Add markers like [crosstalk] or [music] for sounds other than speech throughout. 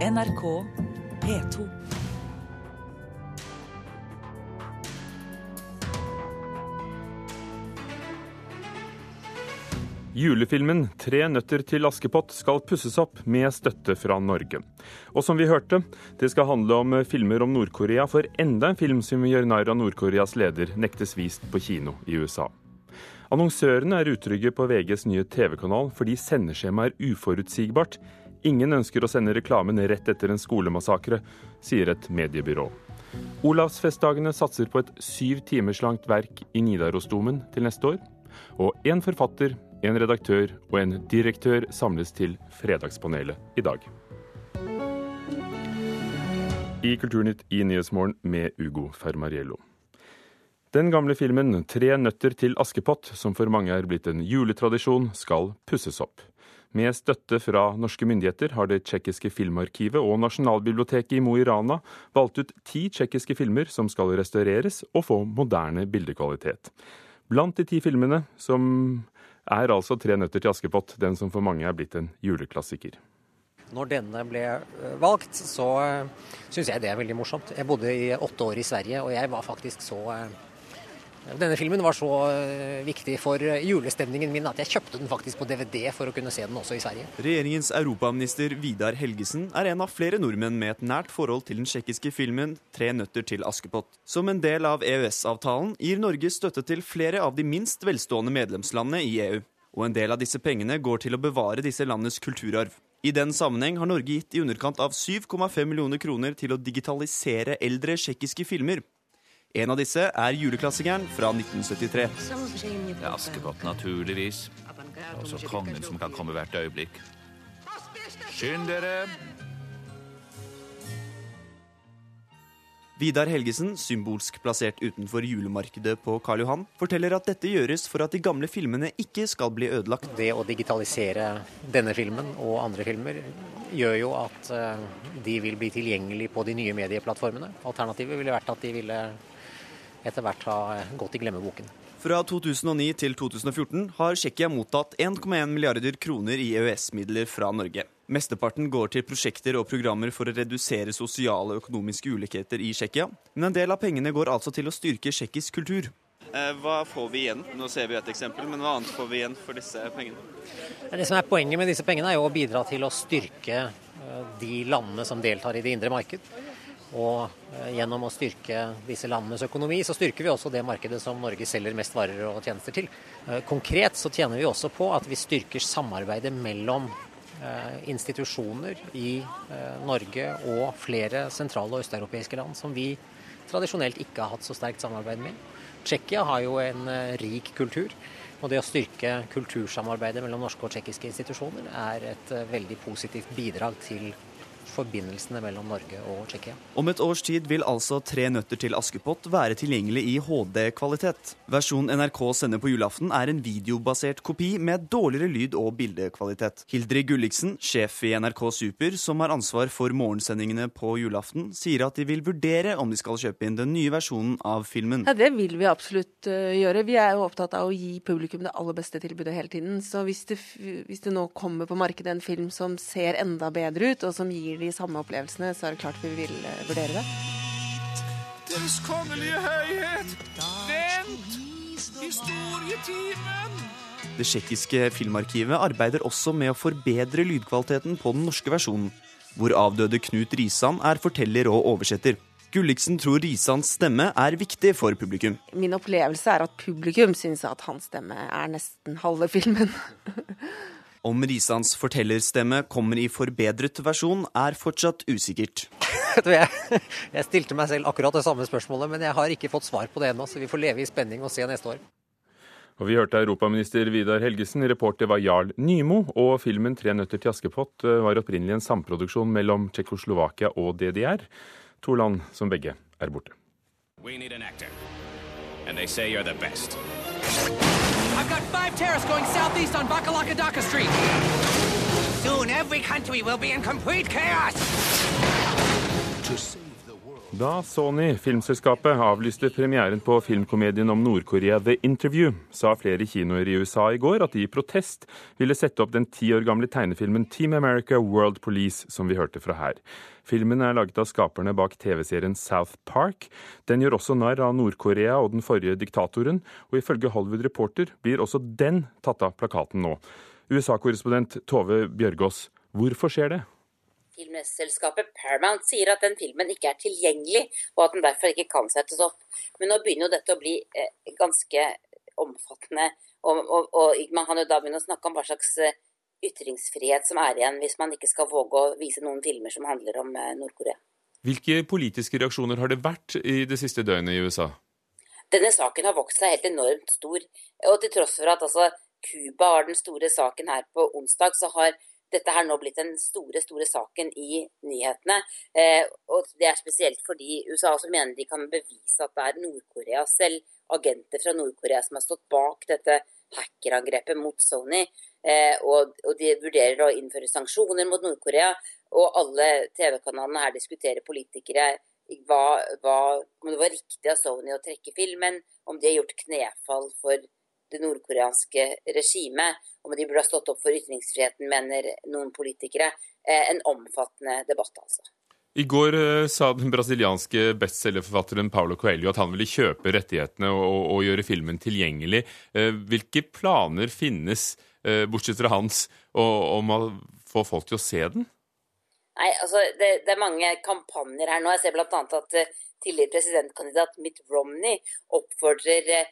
NRK P2. Julefilmen 'Tre nøtter til Askepott' skal pusses opp med støtte fra Norge. Og som vi hørte, det skal handle om filmer om Nord-Korea, for enda en film som gjør narr av Nord-Koreas leder, nektes vist på kino i USA. Annonsørene er utrygge på VGs nye TV-kanal fordi sendeskjemaet er uforutsigbart. Ingen ønsker å sende reklamen rett etter en skolemassakre, sier et mediebyrå. Olavsfestdagene satser på et syv timers langt verk i Nidarosdomen til neste år. Og én forfatter en redaktør og en direktør samles til Fredagspanelet i dag. I Kulturnytt i Nyhetsmorgen med Ugo Fermariello. Den gamle filmen 'Tre nøtter til Askepott', som for mange er blitt en juletradisjon, skal pusses opp. Med støtte fra norske myndigheter har det tsjekkiske filmarkivet og Nasjonalbiblioteket i Mo i Rana valgt ut ti tsjekkiske filmer som skal restaureres og få moderne bildekvalitet. Blant de ti filmene som er altså 'Tre nøtter til Askepott', den som for mange er blitt en juleklassiker. Når denne ble eh, valgt, så eh, syns jeg det er veldig morsomt. Jeg bodde i åtte år i Sverige, og jeg var faktisk så eh, denne filmen var så eh, viktig for eh, julestemningen min at jeg kjøpte den faktisk på DVD for å kunne se den også i Sverige. Regjeringens europaminister Vidar Helgesen er en av flere nordmenn med et nært forhold til den tsjekkiske filmen 'Tre nøtter til Askepott'. Som en del av EØS-avtalen gir Norge støtte til flere av de minst velstående medlemslandene i EU. Og en del av disse pengene går til å bevare disse landenes kulturarv. I den sammenheng har Norge gitt i underkant av 7,5 millioner kroner til å digitalisere eldre tsjekkiske filmer. En av disse er juleklassikeren fra 1973. Askepott, naturligvis. Og så kongen som kan komme hvert øyeblikk. Skynd dere! Vidar Helgesen, symbolsk plassert utenfor julemarkedet på Karl Johan, forteller at dette gjøres for at de gamle filmene ikke skal bli ødelagt. Det å digitalisere denne filmen og andre filmer gjør jo at eh, de vil bli tilgjengelig på de nye medieplattformene. Alternativet ville vært at de ville etter hvert ha gått i glemmeboken. Fra 2009 til 2014 har Tsjekkia mottatt 1,1 milliarder kroner i EØS-midler fra Norge. Mesteparten går til prosjekter og programmer for å redusere sosiale og økonomiske ulikheter i Tsjekkia. Men en del av pengene går altså til å styrke tsjekkisk kultur. Eh, hva får vi igjen? Nå ser vi et eksempel, men hva annet får vi igjen for disse pengene? Det som er Poenget med disse pengene er jo å bidra til å styrke eh, de landene som deltar i det indre marked. Og eh, gjennom å styrke disse landenes økonomi, så styrker vi også det markedet som Norge selger mest varer og tjenester til. Eh, konkret så tjener vi også på at vi styrker samarbeidet mellom eh, institusjoner i Norge og flere sentrale og østeuropeiske land som vi tradisjonelt ikke har hatt så sterkt samarbeid med. Tsjekkia har jo en rik kultur. Og det å styrke kultursamarbeidet mellom norske og tsjekkiske institusjoner er et veldig positivt bidrag til forbindelsene mellom Norge og Tsjekkia. Om et års tid vil altså Tre nøtter til Askepott være tilgjengelig i HD-kvalitet. Versjonen NRK sender på julaften er en videobasert kopi med dårligere lyd- og bildekvalitet. Hildrid Gulliksen, sjef i NRK Super, som har ansvar for morgensendingene på julaften, sier at de vil vurdere om de skal kjøpe inn den nye versjonen av filmen. Ja, Det vil vi absolutt uh, gjøre. Vi er jo opptatt av å gi publikum det aller beste tilbudet hele tiden. Så hvis det, hvis det nå kommer på markedet en film som ser enda bedre ut, og som gir de samme opplevelsene, så er det klart vi vil uh, vurdere det. Deres kongelige høyhet! Vent! Historietimen! Det tsjekkiske filmarkivet arbeider også med å forbedre lydkvaliteten på den norske versjonen, hvor avdøde Knut Risan er forteller og oversetter. Gulliksen tror Risans stemme er viktig for publikum. Min opplevelse er at publikum syns at hans stemme er nesten halve filmen. [laughs] Om Risans fortellerstemme kommer i forbedret versjon, er fortsatt usikkert. [laughs] Jeg stilte meg selv akkurat det samme spørsmålet, men jeg har ikke fått svar på det ennå, så vi får leve i spenning og se neste år. Og Vi hørte europaminister Vidar Helgesen, reporter var Jarl Nymo, og filmen 'Tre nøtter til Askepott' eh, var opprinnelig en samproduksjon mellom Tsjekkoslovakia og DDR, to land som begge er borte. We need an actor. And they say you're the best. I've got five terrorists going southeast on Bakalakadaka Street. Soon every country will be in complete chaos. To save the world. Da Sony, filmselskapet, avlyste premieren på filmkomedien om Nord-Korea The Interview, sa flere kinoer i USA i går at de i protest ville sette opp den ti år gamle tegnefilmen Team America World Police, som vi hørte fra her. Filmen er laget av skaperne bak TV-serien South Park. Den gjør også narr av Nord-Korea og den forrige diktatoren, og ifølge Hollywood Reporter blir også den tatt av plakaten nå. USA-korrespondent Tove Bjørgaas, hvorfor skjer det? Filmselskapet Paramount sier at den filmen ikke er tilgjengelig, og at den derfor ikke kan settes opp. Men nå begynner jo dette å bli eh, ganske omfattende, og, og, og, man kan jo da begynne å snakke om hva slags eh, ytringsfrihet som er igjen, hvis man ikke skal våge å vise noen filmer som handler om eh, Nord-Korea. Hvilke politiske reaksjoner har det vært i det siste døgnet i USA? Denne saken har vokst seg helt enormt stor. Og til tross for at altså, Cuba var den store saken her på onsdag, så har dette her nå blitt den store store saken i nyhetene. Eh, og Det er spesielt fordi USA også mener de kan bevise at det er Nord-Korea selv, agenter fra Nord-Korea, som har stått bak dette hackerangrepet mot Sony. Eh, og, og, de vurderer å innføre sanksjoner mot Nord-Korea. Og alle TV-kanalene her diskuterer politikere hva, hva, om det var riktig av Sony å trekke filmen, om de har gjort knefall for det nordkoreanske regimet, om de burde ha stått opp for ytringsfriheten, mener noen politikere. Eh, en omfattende debatt, altså. I går eh, sa den brasilianske bestselgerforfatteren Paulo Coelho at han ville kjøpe rettighetene og, og, gjøre filmen tilgjengelig. Eh, hvilke planer finnes, bortsett fra hans, om å få folk til å se den? Nei, altså, det, det er mange kampanjer her nå. Jeg ser bl.a. at tidligere presidentkandidat Mitt Romney oppfordrer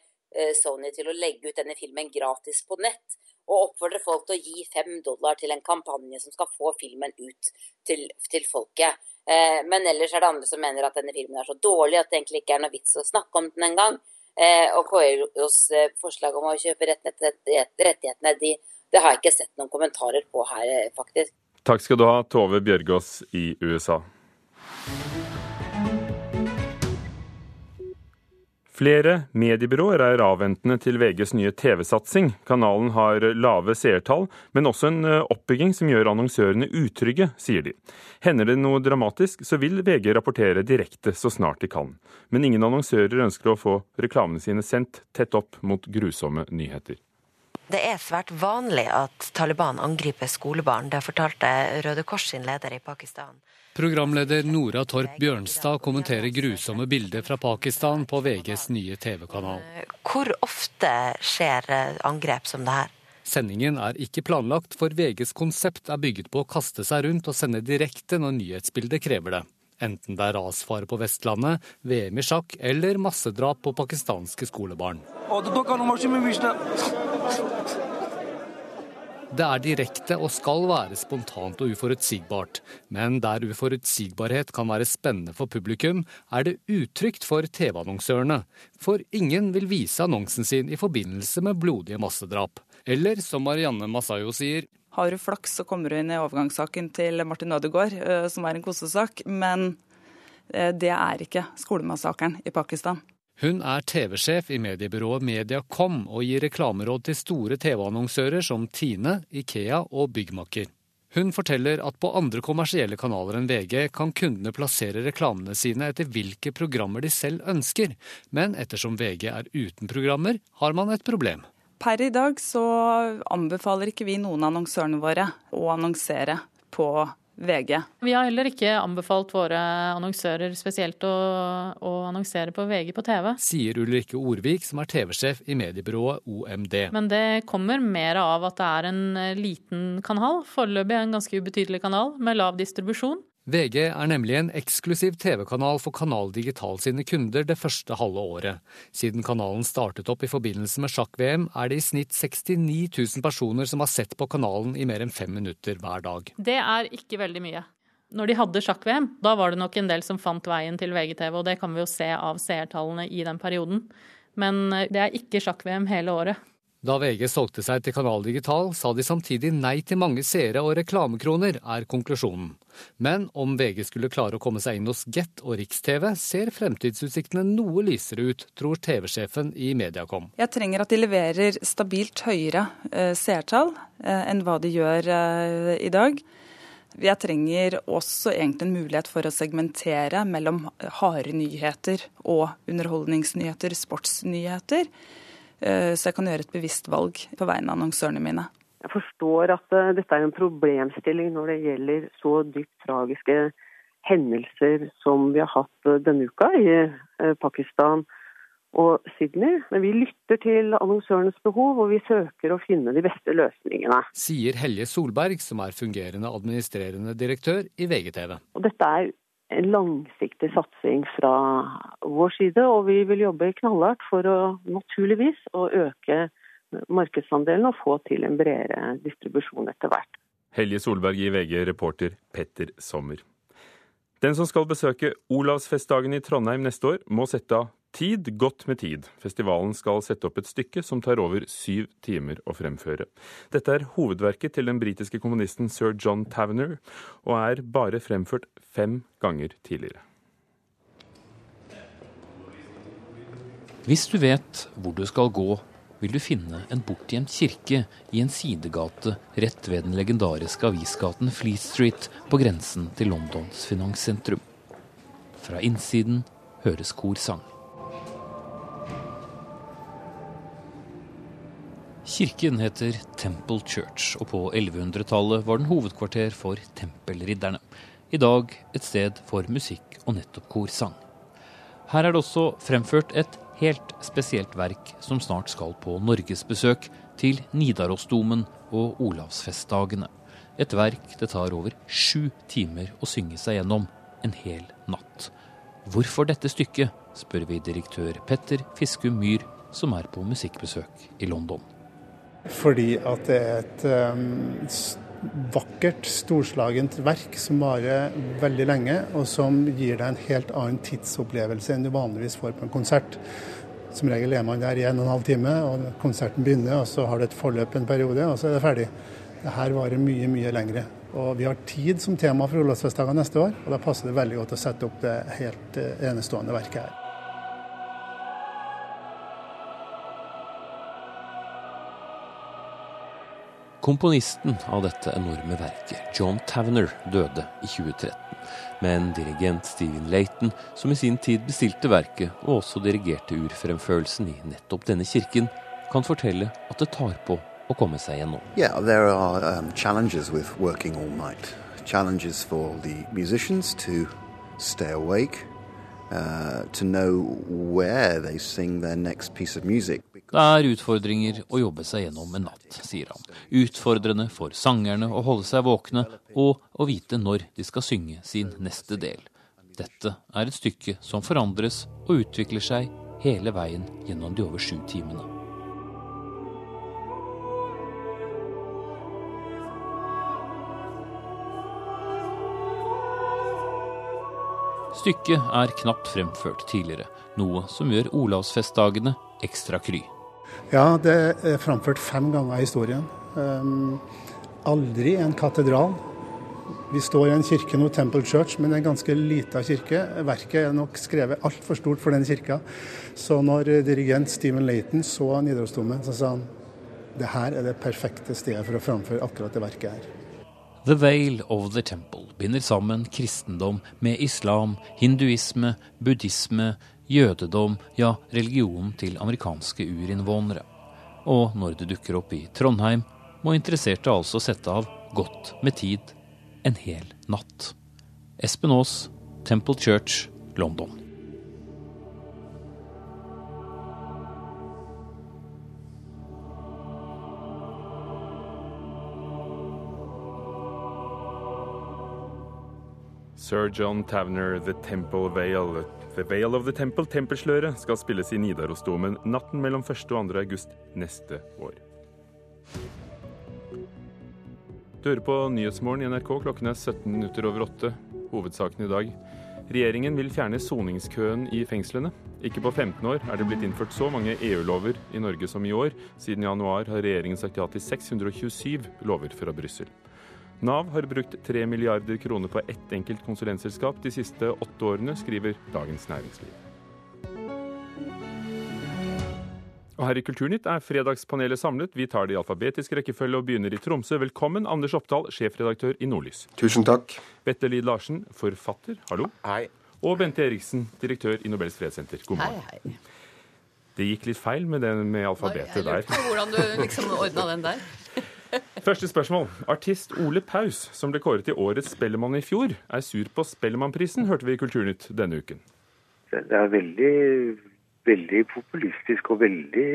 Sony til å legge ut denne filmen gratis på nett, og oppfordrer folk til å gi fem dollar til en kampanje som skal få filmen ut til, til folket. Eh, men ellers er det andre som mener at denne filmen er så dårlig at det egentlig ikke er noe vits å snakke om den engang. Eh, og KIOs forslag om å kjøpe rettighetene, de, det har jeg ikke sett noen kommentarer på her, faktisk. Takk skal du ha, Tove Bjørgaas i USA. Flere mediebyråer er avventende til VGs nye TV-satsing. Kanalen har lave seertall, men også en eh, oppbygging som gjør annonsørene utrygge, sier de. Hender det noe dramatisk, så vil VG rapportere direkte så snart de kan. Men ingen annonsører ønsker å få reklamene sine sendt tett opp mot grusomme nyheter. Det er svært vanlig at Taliban angriper skolebarn. Det fortalte Røde Kors sin leder i Pakistan. Programleder Nora Torp Bjørnstad kommenterer grusomme bilder fra Pakistan på VGs nye TV-kanal. Hvor ofte skjer angrep som det her? Sendingen er ikke planlagt, for VGs konsept er bygget på å kaste seg rundt og sende direkte når nyhetsbildet krever det. Enten det er rasfare på Vestlandet, VM i sjakk eller massedrap på pakistanske skolebarn. Det er direkte og skal være spontant og uforutsigbart. Men der uforutsigbarhet kan være spennende for publikum, er det utrygt for TV-annonsørene. For ingen vil vise annonsen sin i forbindelse med blodige massedrap. Eller som Marianne Masayo sier Har du flaks, så kommer du inn i overgangssaken til Martin Ødegaard, eh, som er en kosesak. Men eh, det er ikke skolemassakren i Pakistan. Hun er TV-sjef i mediebyrået Mediacom og gir reklameråd til store TV-annonsører som Tine, Ikea og Byggmakker. Hun forteller at på andre kommersielle kanaler enn VG kan kundene plassere reklamene sine etter hvilke programmer de selv ønsker, men ettersom VG er uten programmer, har man et problem. Per i dag så anbefaler ikke vi noen annonsørene våre å annonsere på VG. Vi har heller ikke anbefalt våre annonsører spesielt å, å annonsere på VG på TV. Sier Ulrikke Orvik, som er TV-sjef i mediebyrået OMD. Men det kommer mer av at det er en liten kanal, foreløpig en ganske ubetydelig kanal, med lav distribusjon. VG er nemlig en eksklusiv TV-kanal for Kanal Digital sine kunder det første halve året. Siden kanalen startet opp i forbindelse med sjakk-VM, er det i snitt 69 000 personer som har sett på kanalen i mer enn fem minutter hver dag. Det er ikke veldig mye. Når de hadde sjakk-VM, da var det nok en del som fant veien til VGTV, og det kan vi jo se av seertallene i den perioden. Men eh, det er ikke sjakk-VM hele året. Da VG solgte seg til Kanal Digital, sa de samtidig nei til mange seere og reklamekroner, er konklusjonen. Men om VG skulle klare å komme seg inn hos Get og Riks-TV, ser fremtidsutsiktene noe lysere ut, tror TV-sjefen i Mediacom. Jeg trenger at de leverer stabilt høyere eh, seertall eh, enn hva de gjør eh, i dag. Jeg trenger også egentlig en mulighet for å segmentere mellom harde nyheter og underholdningsnyheter, sportsnyheter. Eh, så jeg kan gjøre et bevisst valg på vegne av annonsørene mine. Jeg forstår at uh, dette er en problemstilling når det gjelder så dypt tragiske hendelser som vi har hatt uh, denne uka i Pakistan og Sydney. Men vi lytter til annonsørenes behov, og vi søker å finne de beste løsningene. Sier Helje Solberg, som er fungerende administrerende direktør i VGTV. Og dette er en langsiktig satsing fra vår side, og vi vil jobbe knallhardt for å naturligvis å øke markedsandelen og få til en bredere distribusjon etter hvert. Helje Solberg i VG, reporter Petter Sommer. Den som skal besøke Olavsfestdagen i Trondheim neste år, må sette av Tid godt med tid. Festivalen skal sette opp et stykke som tar over syv timer å fremføre. Dette er hovedverket til den britiske kommunisten sir John Tavener, og er bare fremført fem ganger tidligere. Hvis du vet hvor du skal gå, vil du finne en bortgjemt kirke i en sidegate rett ved den legendariske avisgaten Fleet Street på grensen til Londons finanssentrum. Fra innsiden høres korsang. Kirken heter Temple Church, og på 1100-tallet var den hovedkvarter for tempelridderne. I dag et sted for musikk og nettopp korsang. Her er det også fremført et helt spesielt verk som snart skal på norgesbesøk til Nidarosdomen og Olavsfestdagene. Et verk det tar over sju timer å synge seg gjennom en hel natt. Hvorfor dette stykket, spør vi direktør Petter Fiskum Myhr, som er på musikkbesøk i London. Fordi at det er et um, vakkert, storslagent verk som varer veldig lenge, og som gir deg en helt annen tidsopplevelse enn du vanligvis får på en konsert. Som regel er man der i en og en halv time, og konserten begynner, og så har du et forløp en periode, og så er det ferdig. Det her varer mye, mye lengre. Og vi har tid som tema for Olavsfestdagene neste år, og da passer det veldig godt å sette opp det helt eh, enestående verket her. Komponisten av dette enorme verket, John Tavener, døde i 2013. Men dirigent Stephen Layton, som i sin tid bestilte verket og også dirigerte urfremførelsen i nettopp denne kirken, kan fortelle at det tar på å komme seg gjennom. Yeah, there are um, challenges with working all night. Challenges for the musicians to stay awake, uh, to know where they sing their next piece of music. Det er utfordringer å jobbe seg gjennom en natt, sier han. Utfordrende for sangerne å holde seg våkne og å vite når de skal synge sin neste del. Dette er et stykke som forandres og utvikler seg hele veien gjennom de over sju timene. Stykket er knapt fremført tidligere, noe som gjør Olavsfestdagene ekstra kry. Ja, det er framført fem ganger i historien. Um, aldri en katedral. Vi står i en kirke nå, Temple Church, men det en ganske lita kirke. Verket er nok skrevet altfor stort for den kirka. Så når dirigent Stephen Laton så Nidarosdomen, så sa han det her er det perfekte stedet for å framføre akkurat det verket her. The Veil of the Temple binder sammen kristendom med islam, hinduisme, buddhisme, jødedom, ja, religionen til amerikanske urinnvånere. Og når det dukker opp i Trondheim, må interesserte altså sette av godt med tid en hel natt. Espen Aas, Temple Church, London. Sir John Tavner, The Temple Vale. The Vale of the Temple, Tempelsløret, skal spilles i Nidarosdomen natten mellom 1. og 2. august neste år. Du hører på Nyhetsmorgen i NRK. Klokken er 17 minutter over åtte. Hovedsaken i dag. Regjeringen vil fjerne soningskøen i fengslene. Ikke på 15 år er det blitt innført så mange EU-lover i Norge som i år. Siden januar har regjeringen sagt ja til 627 lover fra Brussel. Nav har brukt 3 milliarder kroner på ett enkelt konsulentselskap de siste åtte årene, skriver Dagens Næringsliv. Og her i Kulturnytt er fredagspanelet samlet. Vi tar det i alfabetisk rekkefølge og begynner i Tromsø. Velkommen, Anders Oppdal, sjefredaktør i Nordlys. Tusen takk. Bette Lid Larsen, forfatter. Hallo. Hei. Og Bente Eriksen, direktør i Nobels fredssenter. God morgen. Hei, hei. Det gikk litt feil med den, med alfabetet der. Jeg lurte på hvordan du liksom ordna den der. Første spørsmål. Artist Ole Paus, som ble kåret til årets Spellemann i fjor, er sur på Spellemannprisen, hørte vi i Kulturnytt denne uken. Det er veldig, veldig populistisk og veldig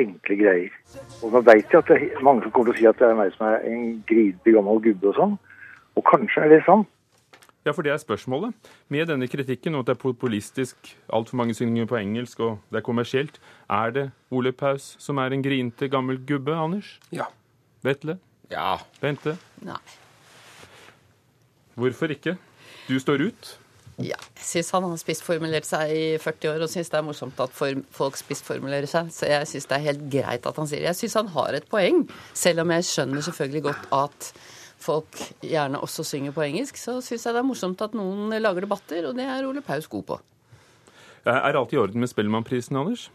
enkle greier. Og nå vet jeg at det er mange som kommer til å si at det er meg som er en grinete gammel gubbe og sånn. Og kanskje er det sant. Ja, for det er spørsmålet. Med denne kritikken og at det er populistisk, altfor mange synger på engelsk og det er kommersielt, er det Ole Paus som er en grinete gammel gubbe, Anders? Ja. Vetle? Ja. Bente? Nei. Hvorfor ikke? Du står ut. Ja, jeg syns han har spissformulert seg i 40 år og syns det er morsomt at folk spissformulerer seg. Så jeg syns det er helt greit at han sier det. Jeg syns han har et poeng, selv om jeg skjønner selvfølgelig godt at folk gjerne også synger på engelsk, så syns jeg det er morsomt at noen lager debatter, og det er Ole Paus god på. Er alt i orden med Spellemannprisen, Anders?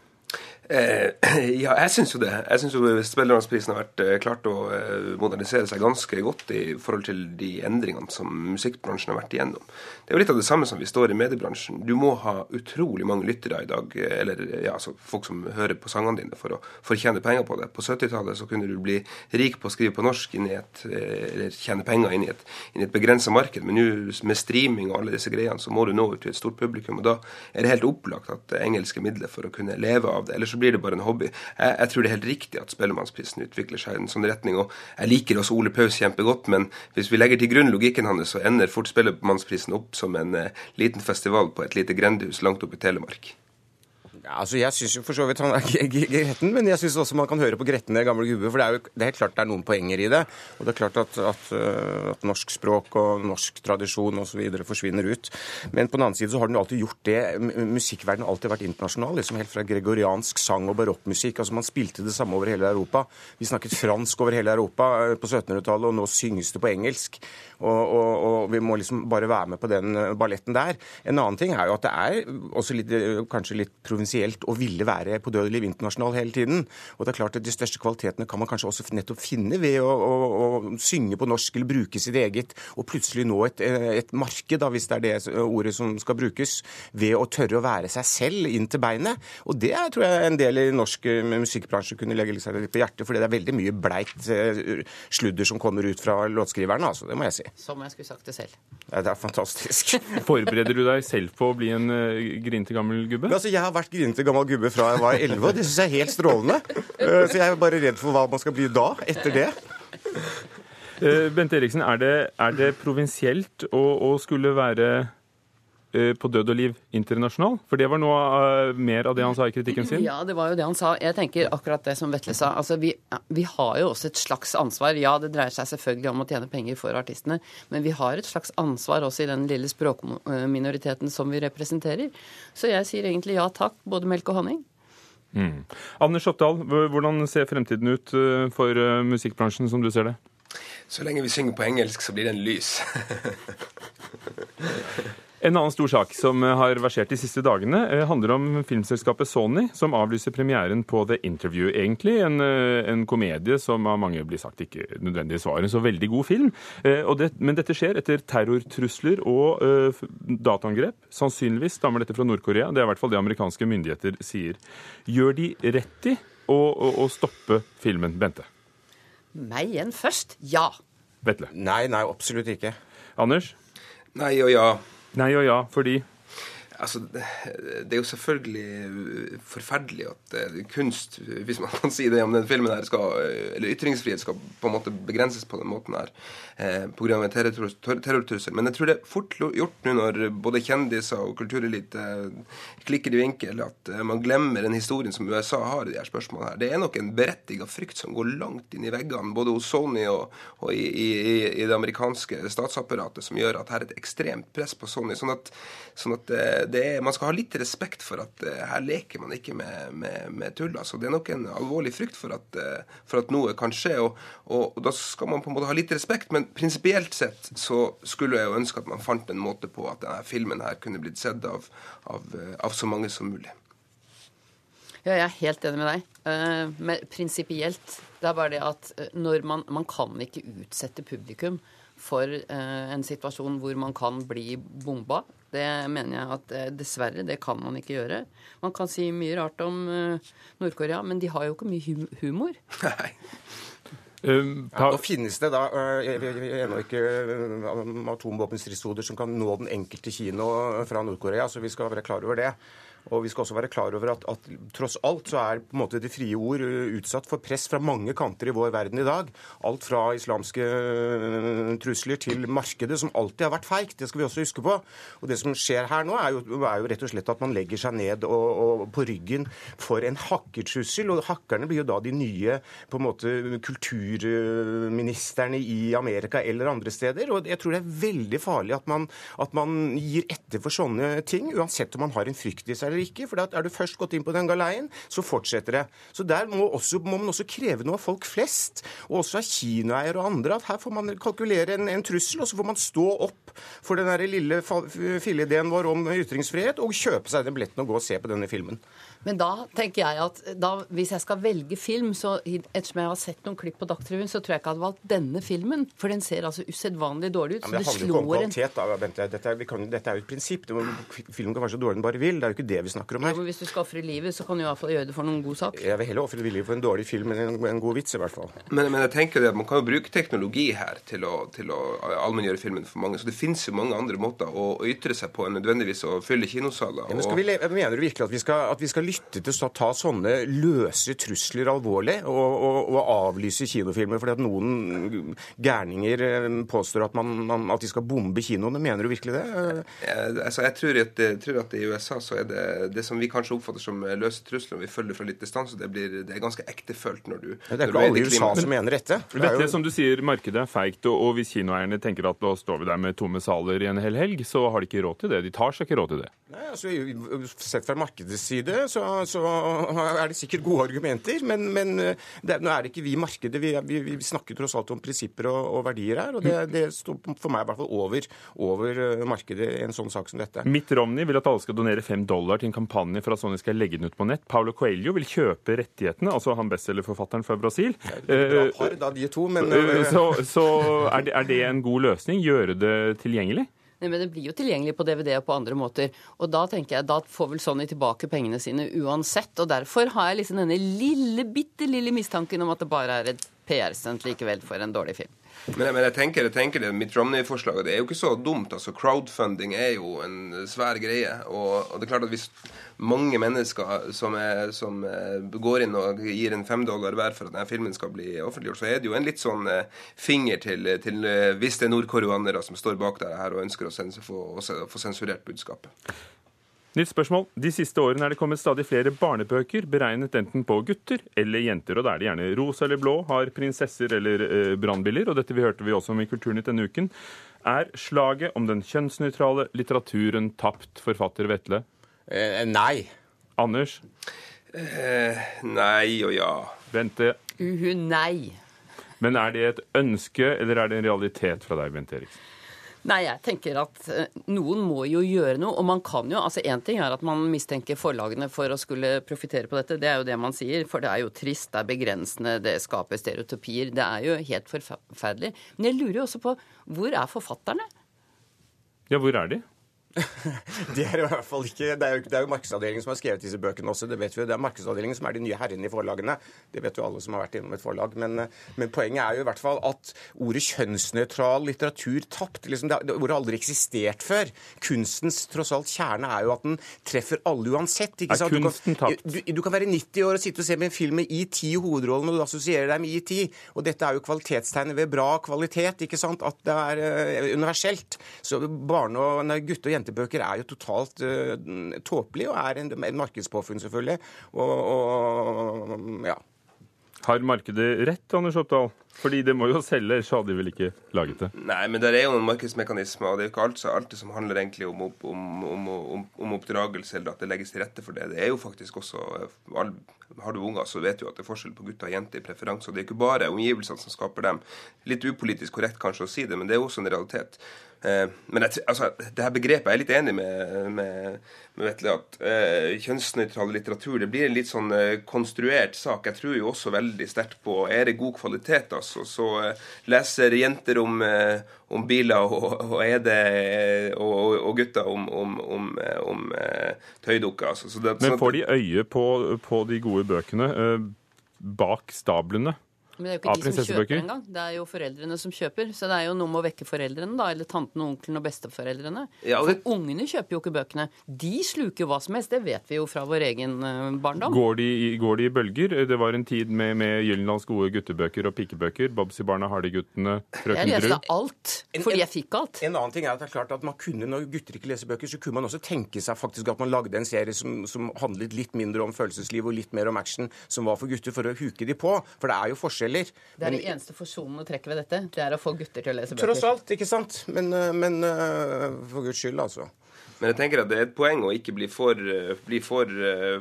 Eh, [clears throat] ja, jeg syns jo det. Jeg syns Spellemannsprisen har vært eh, klart å eh, modernisere seg ganske godt i forhold til de endringene som musikkbransjen har vært igjennom. Det er jo litt av det samme som vi står i mediebransjen. Du må ha utrolig mange lyttere i dag, eller ja, altså folk som hører på sangene dine for å, for å tjene penger på det. På 70-tallet så kunne du bli rik på å skrive på norsk et, eller tjene penger inn i et, inn et begrensa marked, men nå med streaming og alle disse greiene så må du nå ut til et stort publikum, og da er det helt opplagt at engelske midler for å kunne leve av det. Ellers så blir det bare en hobby. Jeg, jeg tror det er helt riktig at Spellemannsprisen utvikler seg i en sånn retning. og Jeg liker også Ole Paus kjempegodt, men hvis vi legger til grunn logikken hans, så ender fort Spellemannsprisen opp som en eh, liten festival på et lite grendehus langt oppe i Telemark. Altså Jeg syns jo for så vidt han er gretten, men jeg syns også man kan høre på gretne gamle gubber. For det er jo det er helt klart det er noen poenger i det. Og det er klart at, at, øh, at norsk språk og norsk tradisjon osv. forsvinner ut. Men på den annen side så har den jo alltid gjort det. Musikkverdenen har alltid vært internasjonal. liksom Helt fra gregoriansk sang og barokkmusikk. altså Man spilte det samme over hele Europa. Vi snakket fransk over hele Europa øh, på 1700-tallet, og nå synges det på engelsk. Og, og, og vi må liksom bare være med på den øh, balletten der. En annen ting er jo at det er også litt, kanskje litt provinsielt å ville være på død og liv internasjonal hele tiden. Og det er klart at De største kvalitetene kan man kanskje også nettopp finne ved å, å, å synge på norsk eller bruke sitt eget, og plutselig nå et, et marked, da, hvis det er det ordet som skal brukes, ved å tørre å være seg selv inn til beinet. Og det er, tror jeg en del i norsk eh, musikkbransje kunne legge seg litt på hjertet, fordi det er veldig mye bleit eh, sludder som kommer ut fra låtskriverne, altså. Det må jeg si. Som jeg skulle sagt det selv. Ja, det er fantastisk. Forbereder du deg selv på å bli en uh, grinete gammel gubbe? Men altså, Jeg har vært grinete gammel gubbe fra jeg var 11, og det syns jeg er helt strålende. Eh, Så jeg er bare redd for hva man skal bli da, etter det. Eh, Bente Eriksen, er det, er det provinsielt å, å skulle være på død og liv internasjonal? For det var noe uh, mer av det han sa i kritikken sin? Ja, det var jo det han sa. Jeg tenker akkurat det som Vetle sa. Altså, vi, vi har jo også et slags ansvar. Ja, det dreier seg selvfølgelig om å tjene penger for artistene, men vi har et slags ansvar også i den lille språkminoriteten som vi representerer. Så jeg sier egentlig ja takk, både melk og honning. Mm. Anders Oppdal, hvordan ser fremtiden ut eh, for eh, musikkbransjen, som du ser det? Så lenge vi synger på engelsk, så blir den lys. [laughs] En annen stor sak som eh, har versert de siste dagene, eh, handler om filmselskapet Sony, som avlyser premieren på The Interview. Egentlig en, eh, en komedie som av mange blir sagt ikke nødvendigvis var en så veldig god film. Eh, Og det, men dette skjer etter terrortrusler og uh, dataangrep. Sannsynligvis stammer dette fra Nord-Korea. Det er i hvert fall det amerikanske myndigheter sier. Gjør de rett i å, å, å stoppe filmen, Bente? Meg igjen først. Ja. Vetle? Nei, nei, absolutt ikke. Anders? Nei og ja. Nei og ja, fordi Altså, det det er jo selvfølgelig forferdelig at uh, kunst, hvis man kan si det om den filmen her, skal, uh, eller ytringsfrihet skal på en måte begrenses på den måten her eh, pga. en terror- terrortrussel. Men jeg tror det er fort gjort nå når både kjendiser og kulturelite klikker i vinkel, at eh, man glemmer den historien som USA har i de her spørsmålene her. Det er nok en berettiga frykt som går langt inn i veggene, både hos Sony og, og i, i, i- det amerikanske statsapparatet, som gjør at her er et ekstremt press på Sony. sånn at, sånn at eh, er, man skal ha litt respekt for at eh, her leker man ikke med, med, med tull. Altså. Det er nok en alvorlig frykt for at, eh, for at noe kan skje, og, og, og da skal man på en måte ha litt respekt. Men prinsipielt sett så skulle jeg jo ønske at man fant en måte på at denne filmen her kunne blitt sett av, av, eh, av så mange som mulig. Ja, jeg er helt enig med deg. Men prinsipielt. Det er bare det at når man, man kan ikke utsette publikum for en situasjon hvor man kan bli bomba. Det mener jeg at dessverre, det kan man ikke gjøre. Man kan si mye rart om Nord-Korea, men de har jo ikke mye hum humor. Nei. Um, ja, nå finnes det da ennå ikke atomvåpenstridshoder som kan nå den enkelte kino fra Nord-Korea, så vi skal være klar over det. Og vi skal også være klar over at, at, tross alt så er på en måte det frie ord uh, utsatt for press fra mange kanter i vår verden i dag. Alt fra islamske uh, trusler til markedet, som alltid har vært feigt. Det skal vi også huske på. Og det som skjer her nå, er jo, er jo rett og slett at man legger seg ned og, og på ryggen for en hakkertrussel. Og hakkerne blir jo da de nye på en måte kulturministrene i Amerika eller andre steder. Og jeg tror det er veldig farlig at man, at man gir etter for sånne ting, uansett om man har en frykt i seg eller ikke. For er du først gått inn på den galeien, så fortsetter det. Så der må, også, må, man også kreve noe av folk flest, og også av kinoeiere og andre, at her får man kalkulere en, en, trussel, og så får man stå opp for den der lille filleideen vår om ytringsfrihet, og kjøpe seg den billetten og gå og se på denne filmen. Men da tenker jeg at da, hvis jeg skal velge film, så ettersom jeg har sett noen klipp på Dagsrevyen, så tror jeg ikke jeg hadde valgt denne filmen. For den ser altså usedvanlig dårlig ut. Ja, men det, det handler jo ikke om kvalitet, da, Bente. Dette er, kan, dette er, jo et prinsipp. Må, filmen kan være så dårlig den bare vil. Det er jo ikke det vi snakker om her. Ja, men hvis du skal ofre livet, så kan du i hvert fall gjøre det for noen god sak. Jeg vil heller ofre livet for en dårlig film enn en, en, god vits, i hvert fall. Men, men, jeg tenker det at man kan jo bruke teknologi her til å, til å allmenngjøre filmen for mange. Så det finnes jo mange andre måter å ytre seg på enn nødvendigvis å fylle kinosaler. Ja, men skal vi, mener du virkelig at vi skal, at vi skal lytte til å ta sånne løse trusler alvorlig og, og, og avlyse kinofilmer fordi at noen gærninger eh, påstår at, man, man, at de skal bombe kinoene. Mener du virkelig det? Altså, jeg, tror at, jeg tror at i USA så er det det som vi kanskje oppfatter som løse trusler, og vi følger fra litt distanse, det, blir, det er ganske ektefølt når du Det er ikke alle i USA som mener dette. Det dette, jo... som du sier, markedet er feigt, og, og hvis kinoeierne tenker at nå står vi der med tomme saler i en hel helg, så har de ikke råd til det. De tar seg ikke råd til det. Nei, altså, Sett fra markedets side så, så er det sikkert gode argumenter, men, men eh, det, nå er det ikke vi i markedet. Vi, vi, vi, snakker tross alt om prinsipper og, og verdier her, og det, det, står for meg i hvert fall over, over eh, markedet i en sånn sak som dette. Mitt Romney vil at alle skal donere fem dollar til en kampanje for at Sony skal legge den ut på nett. Paulo Coelho vil kjøpe rettighetene, altså han bestselgerforfatteren fra Brasil. Bra par, da, de to, men... Så, så er, det, er det en god løsning? Gjøre det tilgjengelig? Nei, men det blir jo tilgjengelig på DVD og på andre måter. Og da tenker jeg, da får vel Sony tilbake pengene sine uansett. Og derfor har jeg liksom denne lille, bitte lille mistanken om at det bare er et PR-stunt likevel for en dårlig film. Men, men, jeg tenker, jeg tenker det, Mitt Romney-forslaget det er jo ikke så dumt. altså Crowdfunding er jo en svær greie. Og, og det er klart at hvis mange mennesker som, er, som eh, går inn og gir en fem dollar hver for at denne filmen skal bli offentliggjort, så er det jo en litt sånn eh, finger til, til eh, hvis det er nordkoreanere som står bak det her og ønsker å, sense, få, få sensurert budskapet. Nytt spørsmål. De siste årene er det kommet stadig flere barnebøker beregnet enten på gutter eller jenter. og Da er det gjerne rosa eller blå, har prinsesser eller eh, brannbiler. Og dette vi hørte vi også om i Kulturnytt denne uken. Er slaget om den kjønnsnøytrale litteraturen tapt, forfatter Vetle? Eh, nei. Anders? Eh, nei og ja. Bente? Uhu, nei. Men er det et ønske, eller er det en realitet fra deg, Bente Eriksen? Nei, jeg tenker at eh, noen må jo gjøre noe. Og man kan jo altså Én ting er at man mistenker forlagene for å skulle profitere på dette. Det er jo det man sier. For det er jo trist, det er begrensende, det skaper stereotypier. Det er jo helt forferdelig. Men jeg lurer jo også på hvor er forfatterne? Ja, hvor er de? [laughs] det er i hvert fall ikke Det er jo, det er jo markedsavdelingen som har skrevet disse bøkene også. Det vet vi jo. Det er markedsavdelingen som er de nye herrene i forlagene. Det vet jo alle som har vært innom et forlag. Men, men poenget er jo i hvert fall at ordet kjønnsnøytral litteratur tapt. Liksom, det, ordet har aldri eksistert før. Kunstens tross alt kjerne er jo at den treffer alle uansett. Ikke sant? Er kunsten tapt? Du, du, du, kan være 90 år og sitte og se med en film med IT i hovedrollen, og du assosierer deg med IT. Og dette er jo kvalitetstegnet ved bra kvalitet, ikke sant? At det er uh, universelt. Så barne- og gutte- og jentebøker er jo totalt uh, tåpelig, og er en, en markedspåfunn, selvfølgelig. Og, og, ja. Har markedet rett, Anders Oppdal? Fordi det må jo selge, ellers hadde de vel ikke laget det? Nei, men det er jo noen markedsmekanismer, og det er jo ikke alt, alt som handler egentlig om, om, om, om, oppdragelse eller at det legges til rette for det. Det er jo faktisk også Har du unger, så vet du at det er forskjell på gutter og jenter i preferanse. Og det er ikke bare omgivelsene som skaper dem. Litt upolitisk korrekt kanskje å si det, men det er også en realitet. Eh, men jeg, altså, det her begrepet jeg er litt enig med, med, med Vetle at eh, kjønnsnøytral litteratur det blir en litt sånn eh, konstruert sak. Jeg tror jo også veldig sterkt på er det god kvalitet, altså. Så eh, leser jenter om, eh, om biler, og, og er det og, og gutter om, om, om, om tøydukker. Altså. Det, men får de øye på, på de gode bøkene bak stablene? Men det er jo ikke de som kjøper engang. Det er jo foreldrene som kjøper. Så det er jo noe med å vekke foreldrene, da. Eller tanten, onkelen og besteforeldrene. Ja, det... For ungene kjøper jo ikke bøkene. De sluker hva som helst. Det vet vi jo fra vår egen eh, barndom. Går de, går de i bølger? Det var en tid med, med Gyllenlands gode guttebøker og pikebøker. Babsy-barna, Hardy-guttene, Frøken Drud. Jeg leste alt, fordi jeg fikk alt. En annen ting er at det er klart at man kunne, når gutter ikke leser bøker, så kunne man også tenke seg faktisk at man lagde en serie som, som handlet litt mindre om følelsesliv og litt mer om action, som var for gutter, for å huke de på. For det er jo forskjeller. Det er men, eneste forsonende trekket ved dette, det er å få gutter til å lese bøker. Tross alt, ikke sant. Men, eh, men eh, for guds skyld, altså. Men jeg tenker at det er et poeng å ikke bli for, eh, bli for,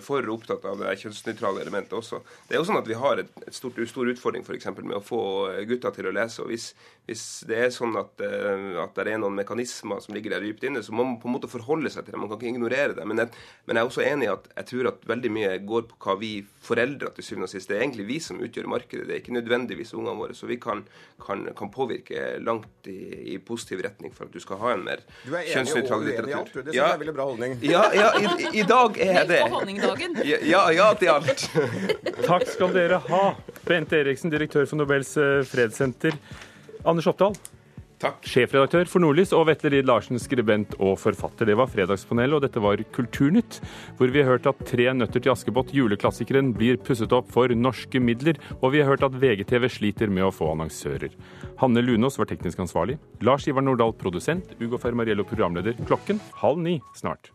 for opptatt av det kjønnsnøytrale elementet også. Det er jo sånn at Vi har et, et stort, stor utfordring for eksempel, med å få gutter gutta til å lese. og Hvis, hvis det er sånn at, at, det er noen mekanismer som ligger der dypt inne, så må man på en måte forholde seg til det. Man kan ikke ignorere det. Men jeg, men jeg er også enig i at jeg tror at veldig mye går på hva vi foreldre til syvende og sist Det er egentlig vi som utgjør markedet, det er ikke nødvendigvis ungene våre. Så vi kan, kan, kan påvirke langt i, i, positiv retning for at du skal ha en mer kjønnsnøytral litteratur. Du er enig og uenig alt, du. Det synes ja. jeg er veldig bra holdning. Ja, ja i, i, dag er jeg det. Ja, ja til alt. Takk skal dere ha. Bente Eriksen, direktør for Nobels eh, fredssenter. Anders Oppdal. Takk. Sjefredaktør for Nordlys og Vetle Riid Larsen, skribent og forfatter. Det var Fredagspanelet, og dette var Kulturnytt, hvor vi har hørt at Tre nøtter til Askepott, juleklassikeren, blir pusset opp for norske midler, og vi har hørt at VGTV sliter med å få annonsører. Hanne Lunås var teknisk ansvarlig. Lars Ivar Nordahl produsent. Ugo Fermariello programleder. Klokken halv ni snart.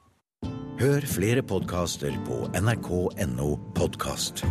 Hør flere podkaster på nrk.no podkast.